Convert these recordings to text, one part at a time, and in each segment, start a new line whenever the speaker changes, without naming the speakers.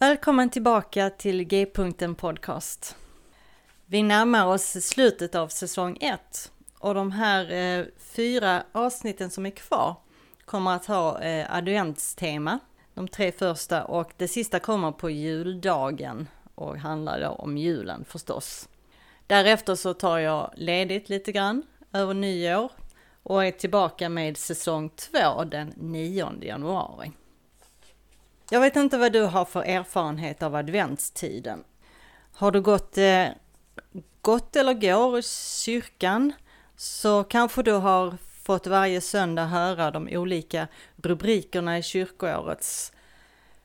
Välkommen tillbaka till G-punkten Podcast. Vi närmar oss slutet av säsong 1 och de här eh, fyra avsnitten som är kvar kommer att ha eh, adventstema, de tre första och det sista kommer på juldagen och handlar då om julen förstås. Därefter så tar jag ledigt lite grann över nyår och är tillbaka med säsong 2 den 9 januari. Jag vet inte vad du har för erfarenhet av adventstiden. Har du gått, eh, gått eller går i kyrkan så kanske du har fått varje söndag höra de olika rubrikerna i kyrkoårets,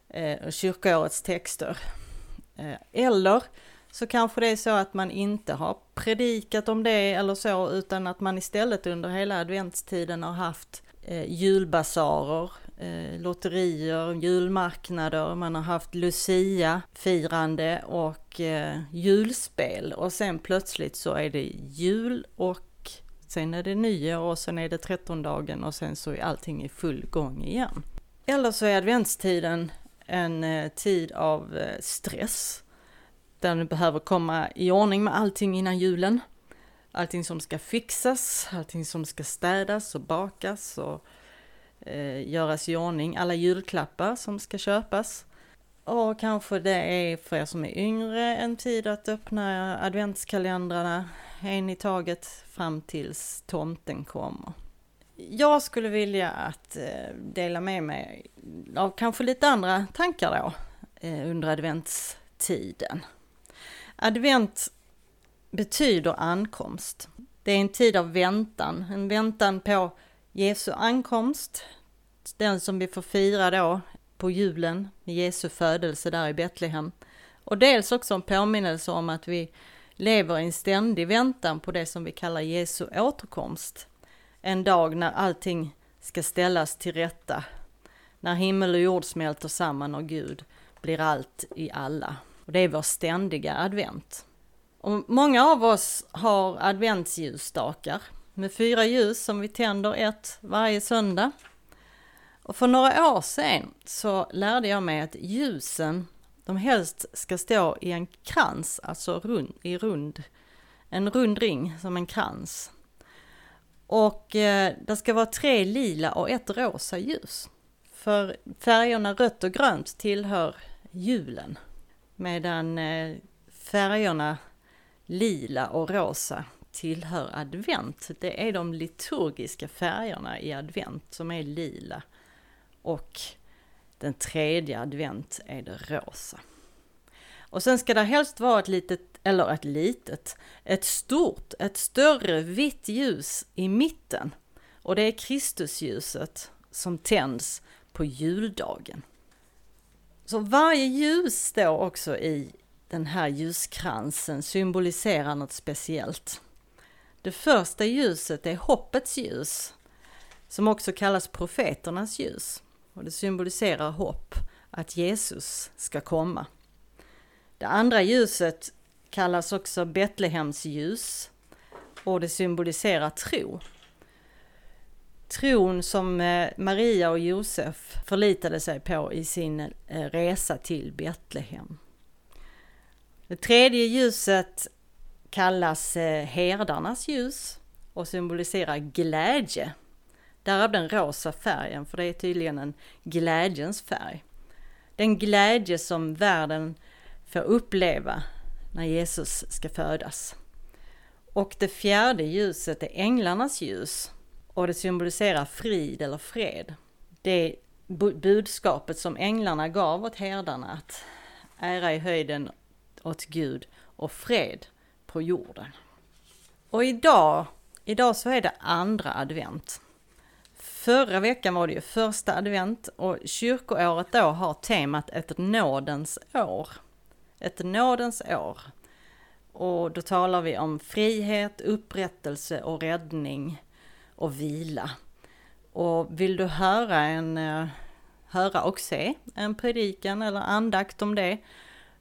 eh, kyrkoårets texter. Eh, eller så kanske det är så att man inte har predikat om det eller så, utan att man istället under hela adventstiden har haft eh, julbasarer, Eh, lotterier, julmarknader, man har haft Lucia-firande och eh, julspel och sen plötsligt så är det jul och sen är det nyår och sen är det trettondagen och sen så är allting i full gång igen. Eller så är adventstiden en eh, tid av eh, stress där du behöver komma i ordning med allting innan julen. Allting som ska fixas, allting som ska städas och bakas och eh, göras i ordning, alla julklappar som ska köpas. Och kanske det är för er som är yngre en tid att öppna adventskalendrarna en i taget fram tills tomten kommer. Jag skulle vilja att eh, dela med mig av kanske lite andra tankar då eh, under adventstiden. Advent betyder ankomst. Det är en tid av väntan, en väntan på Jesu ankomst, den som vi får fira då på julen, Jesu födelse där i Betlehem. Och dels också en påminnelse om att vi lever i en ständig väntan på det som vi kallar Jesu återkomst. En dag när allting ska ställas till rätta, när himmel och jord smälter samman och Gud blir allt i alla. Och det är vår ständiga advent. Och många av oss har adventsljusstakar med fyra ljus som vi tänder ett varje söndag. Och för några år sedan så lärde jag mig att ljusen, de helst ska stå i en krans, alltså rund, i rund, en rund ring som en krans. Och eh, det ska vara tre lila och ett rosa ljus. För färgerna rött och grönt tillhör julen. Medan eh, färgerna lila och rosa tillhör advent. Det är de liturgiska färgerna i advent som är lila. Och den tredje advent är det rosa. Och sen ska det helst vara ett litet, eller ett litet, ett stort, ett större vitt ljus i mitten. Och det är Kristusljuset som tänds på juldagen. Så varje ljus står också i den här ljuskransen symboliserar något speciellt. Det första ljuset är hoppets ljus, som också kallas profeternas ljus. Och det symboliserar hopp, att Jesus ska komma. Det andra ljuset kallas också Betlehems ljus och det symboliserar tro. Tron som eh, Maria och Josef förlitade sig på i sin eh, resa till Betlehem. Det tredje ljuset kallas eh, herdarnas ljus och symboliserar glädje. Därav den rosa färgen, för det är tydligen en glädjens färg. Den glädje som världen får uppleva när Jesus ska födas. Och det fjärde ljuset är änglarnas ljus och det symboliserar frid eller fred. Det budskapet som änglarna gav åt herdarna att ära i höjden åt Gud och fred på jorden. Och idag, idag så är det andra advent. Förra veckan var det ju första advent och kyrkoåret då har temat ett nådens år. Ett nådens år. Och då talar vi om frihet, upprättelse och räddning och vila. Och vill du höra en, eh, höra och se en predikan eller andakt om det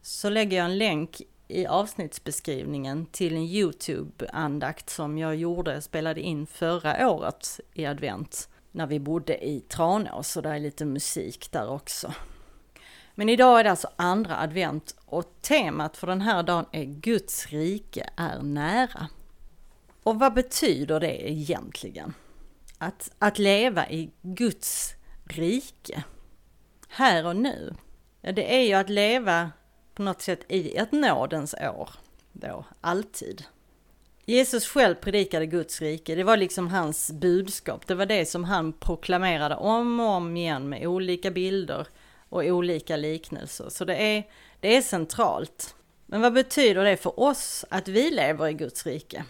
så lägger jag en länk i avsnittsbeskrivningen till en Youtube-andakt som jag gjorde, spelade in förra året i advent när vi bodde i Tranås och det är lite musik där också. Men idag är det alltså andra advent och temat för den här dagen är Guds rike är nära. Och vad betyder det egentligen? Att, att leva i Guds rike, här och nu. Ja, det är ju att leva på något sätt i ett nådens år, då, alltid. Jesus själv predikade Guds rike, det var liksom hans budskap, det var det som han proklamerade om och om igen med olika bilder och olika liknelser. Så det är, det är centralt. Men vad betyder det för oss att vi lever i Guds rike?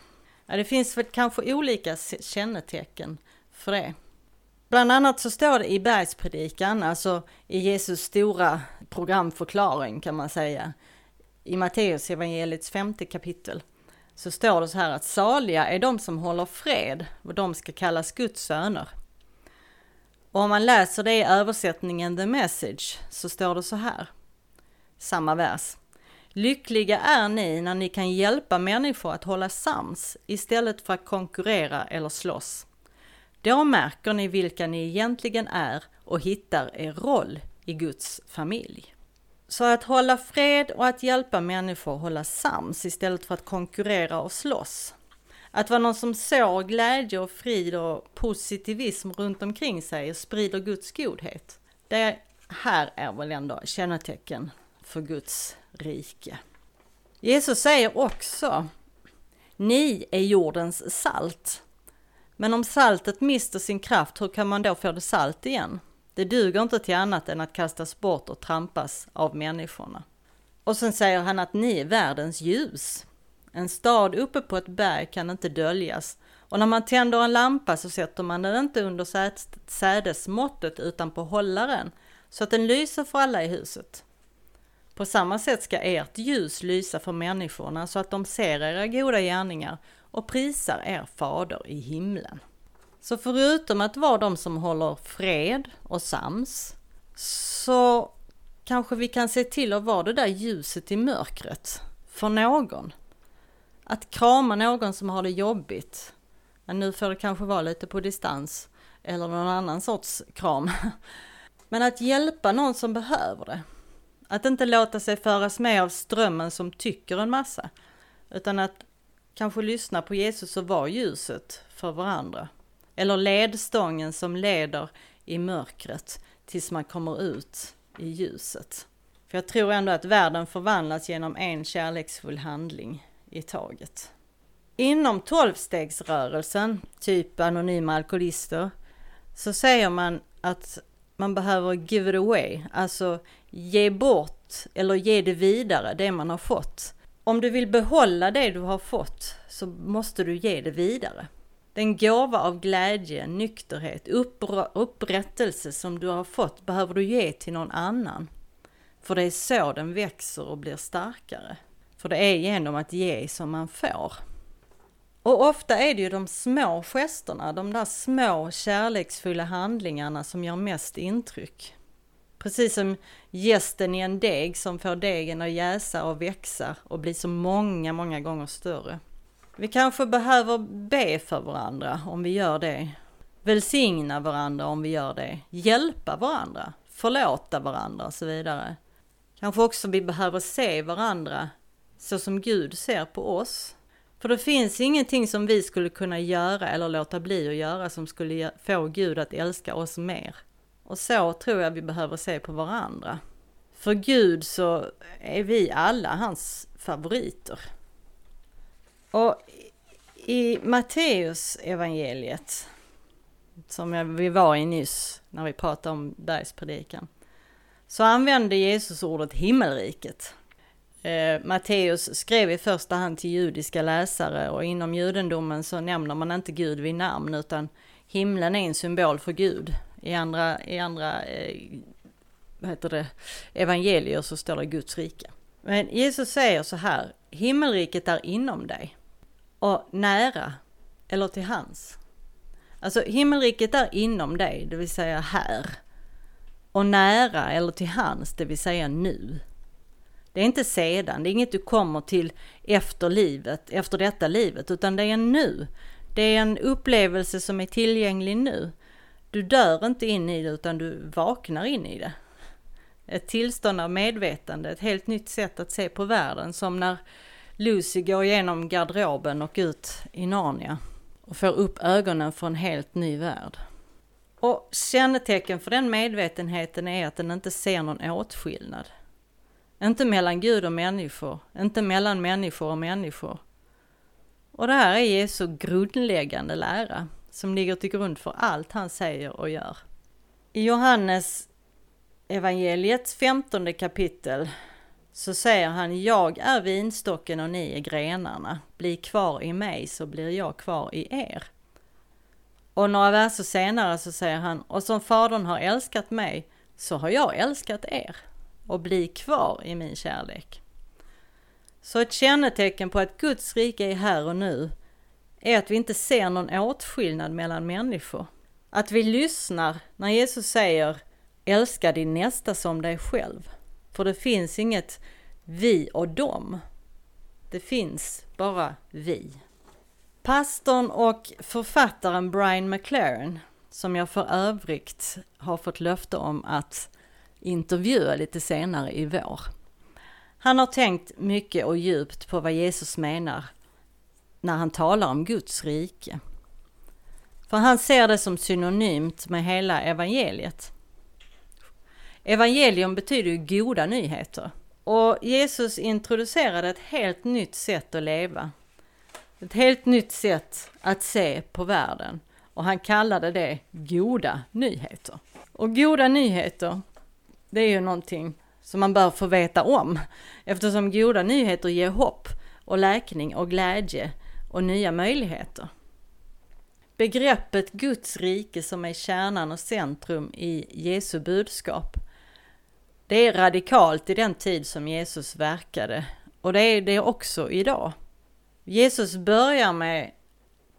Ja, det finns väl kanske olika kännetecken för det. Bland annat så står det i bergspredikan, alltså i Jesus stora programförklaring kan man säga, i Matteus evangeliets femte kapitel, så står det så här att saliga är de som håller fred och de ska kallas Guds söner. Och om man läser det i översättningen The Message så står det så här, samma vers. Lyckliga är ni när ni kan hjälpa människor att hålla sams istället för att konkurrera eller slåss. Då märker ni vilka ni egentligen är och hittar er roll i Guds familj. Så att hålla fred och att hjälpa människor hålla sams istället för att konkurrera och slåss. Att vara någon som sår glädje och frid och positivism runt omkring sig och sprider Guds godhet. Det här är väl ändå kännetecken för Guds rike. Jesus säger också, ni är jordens salt. Men om saltet mister sin kraft, hur kan man då få det salt igen? Det duger inte till annat än att kastas bort och trampas av människorna. Och sen säger han att ni är världens ljus. En stad uppe på ett berg kan inte döljas och när man tänder en lampa så sätter man den inte under sädesmåttet utan på hållaren så att den lyser för alla i huset. På samma sätt ska ert ljus lysa för människorna så att de ser era goda gärningar och prisar er fader i himlen. Så förutom att vara de som håller fred och sams så kanske vi kan se till att vara det där ljuset i mörkret för någon. Att krama någon som har det jobbigt. Men nu får det kanske vara lite på distans eller någon annan sorts kram. Men att hjälpa någon som behöver det. Att inte låta sig föras med av strömmen som tycker en massa. Utan att kanske lyssna på Jesus och vara ljuset för varandra. Eller ledstången som leder i mörkret tills man kommer ut i ljuset. För jag tror ändå att världen förvandlas genom en kärleksfull handling i taget. Inom tolvstegsrörelsen, typ anonyma alkoholister, så säger man att man behöver give it away, alltså ge bort eller ge det vidare, det man har fått. Om du vill behålla det du har fått så måste du ge det vidare. Den gåva av glädje, nykterhet, upprättelse som du har fått behöver du ge till någon annan. För det är så den växer och blir starkare. För det är genom att ge som man får. Och ofta är det ju de små gesterna, de där små kärleksfulla handlingarna som gör mest intryck. Precis som gästen i en deg som får degen att jäsa och växa och bli så många, många gånger större. Vi kanske behöver be för varandra om vi gör det. Välsigna varandra om vi gör det. Hjälpa varandra. Förlåta varandra och så vidare. Kanske också vi behöver se varandra så som Gud ser på oss. För det finns ingenting som vi skulle kunna göra eller låta bli att göra som skulle få Gud att älska oss mer. Och så tror jag vi behöver se på varandra. För Gud så är vi alla hans favoriter. Och i Matteus evangeliet som vi var i nyss när vi pratade om bergspredikan, så använde Jesus ordet himmelriket. Eh, Matteus skrev i första hand till judiska läsare och inom judendomen så nämner man inte Gud vid namn utan himlen är en symbol för Gud. I andra, i andra eh, vad heter det, evangelier så står det Guds rike. Men Jesus säger så här, himmelriket är inom dig och nära eller till hans. Alltså himmelriket är inom dig, det vill säga här. Och nära eller till hans, det vill säga nu. Det är inte sedan, det är inget du kommer till efter livet, efter detta livet, utan det är nu. Det är en upplevelse som är tillgänglig nu. Du dör inte in i det utan du vaknar in i det. Ett tillstånd av medvetande, ett helt nytt sätt att se på världen som när Lucy går igenom garderoben och ut i Narnia och får upp ögonen för en helt ny värld. Och kännetecken för den medvetenheten är att den inte ser någon åtskillnad. Inte mellan Gud och människor, inte mellan människor och människor. Och det här är Jesu grundläggande lära som ligger till grund för allt han säger och gör. I Johannes evangeliets femtonde kapitel så säger han Jag är vinstocken och ni är grenarna. Bli kvar i mig så blir jag kvar i er. Och några verser senare så säger han Och som Fadern har älskat mig så har jag älskat er och bli kvar i min kärlek. Så ett kännetecken på att Guds rike är här och nu är att vi inte ser någon åtskillnad mellan människor. Att vi lyssnar när Jesus säger älska din nästa som dig själv. För det finns inget vi och dem. Det finns bara vi. Pastorn och författaren Brian McLaren, som jag för övrigt har fått löfte om att intervjua lite senare i vår. Han har tänkt mycket och djupt på vad Jesus menar när han talar om Guds rike. För han ser det som synonymt med hela evangeliet. Evangelium betyder ju goda nyheter. Och Jesus introducerade ett helt nytt sätt att leva. Ett helt nytt sätt att se på världen. Och han kallade det goda nyheter. Och goda nyheter, det är ju någonting som man bör få veta om. Eftersom goda nyheter ger hopp och läkning och glädje och nya möjligheter. Begreppet Guds rike som är kärnan och centrum i Jesu budskap det är radikalt i den tid som Jesus verkade och det är det också idag. Jesus börjar med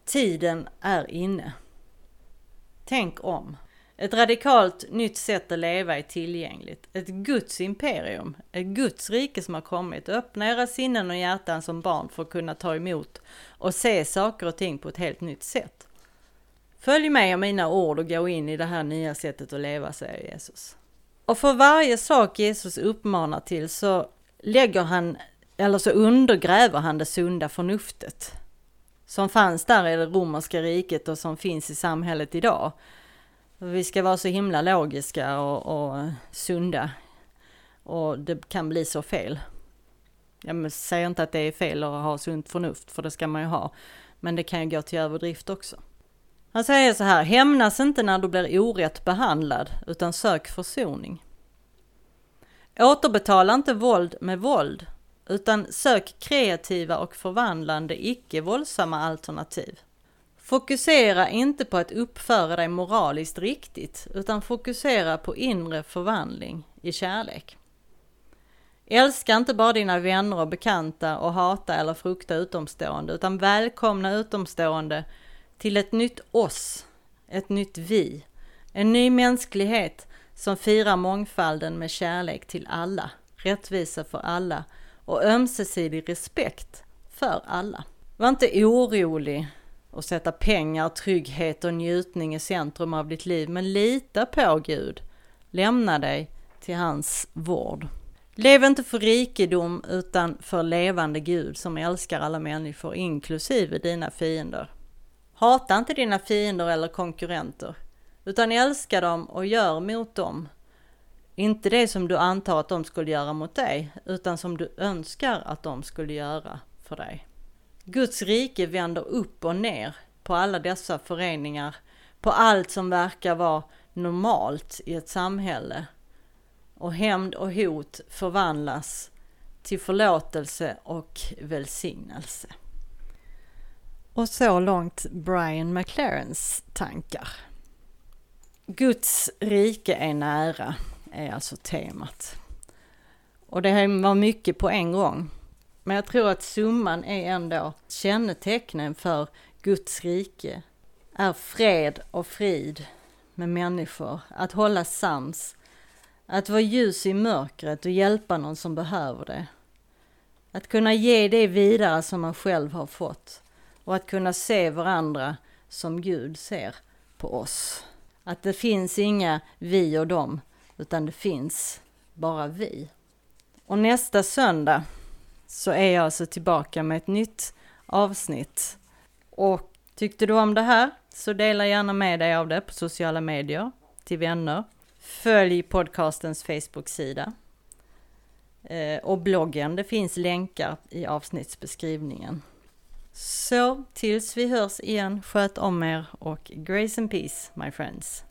Tiden är inne. Tänk om. Ett radikalt nytt sätt att leva är tillgängligt. Ett Guds imperium, ett Guds rike som har kommit. Öppna era sinnen och hjärtan som barn för att kunna ta emot och se saker och ting på ett helt nytt sätt. Följ med av mina ord och gå in i det här nya sättet att leva, säger Jesus. Och för varje sak Jesus uppmanar till så lägger han, eller så undergräver han det sunda förnuftet. Som fanns där i det romerska riket och som finns i samhället idag. Vi ska vara så himla logiska och, och sunda. Och det kan bli så fel. Jag säger inte att det är fel att ha sunt förnuft, för det ska man ju ha. Men det kan ju gå till överdrift också. Han säger så här, hämnas inte när du blir orätt behandlad, utan sök försoning. Återbetala inte våld med våld, utan sök kreativa och förvandlande icke våldsamma alternativ. Fokusera inte på att uppföra dig moraliskt riktigt, utan fokusera på inre förvandling i kärlek. Älska inte bara dina vänner och bekanta och hata eller frukta utomstående, utan välkomna utomstående till ett nytt oss, ett nytt vi, en ny mänsklighet som firar mångfalden med kärlek till alla, rättvisa för alla och ömsesidig respekt för alla. Var inte orolig och sätta pengar, trygghet och njutning i centrum av ditt liv, men lita på Gud. Lämna dig till hans vård. Lev inte för rikedom utan för levande Gud som älskar alla människor, inklusive dina fiender. Hata inte dina fiender eller konkurrenter, utan älska dem och gör mot dem. Inte det som du antar att de skulle göra mot dig, utan som du önskar att de skulle göra för dig. Guds rike vänder upp och ner på alla dessa föreningar, på allt som verkar vara normalt i ett samhälle. Och hämnd och hot förvandlas till förlåtelse och välsignelse. Och så långt Brian McLarens tankar. Guds rike är nära, är alltså temat. Och det var mycket på en gång. Men jag tror att summan är ändå kännetecknen för Guds rike är fred och frid med människor, att hålla sams, att vara ljus i mörkret och hjälpa någon som behöver det. Att kunna ge det vidare som man själv har fått och att kunna se varandra som Gud ser på oss. Att det finns inga vi och dem, utan det finns bara vi. Och nästa söndag så är jag alltså tillbaka med ett nytt avsnitt. Och tyckte du om det här så dela gärna med dig av det på sociala medier till vänner. Följ podcastens Facebook-sida eh, och bloggen. Det finns länkar i avsnittsbeskrivningen. Så tills vi hörs igen, sköt om er och grace and peace my friends.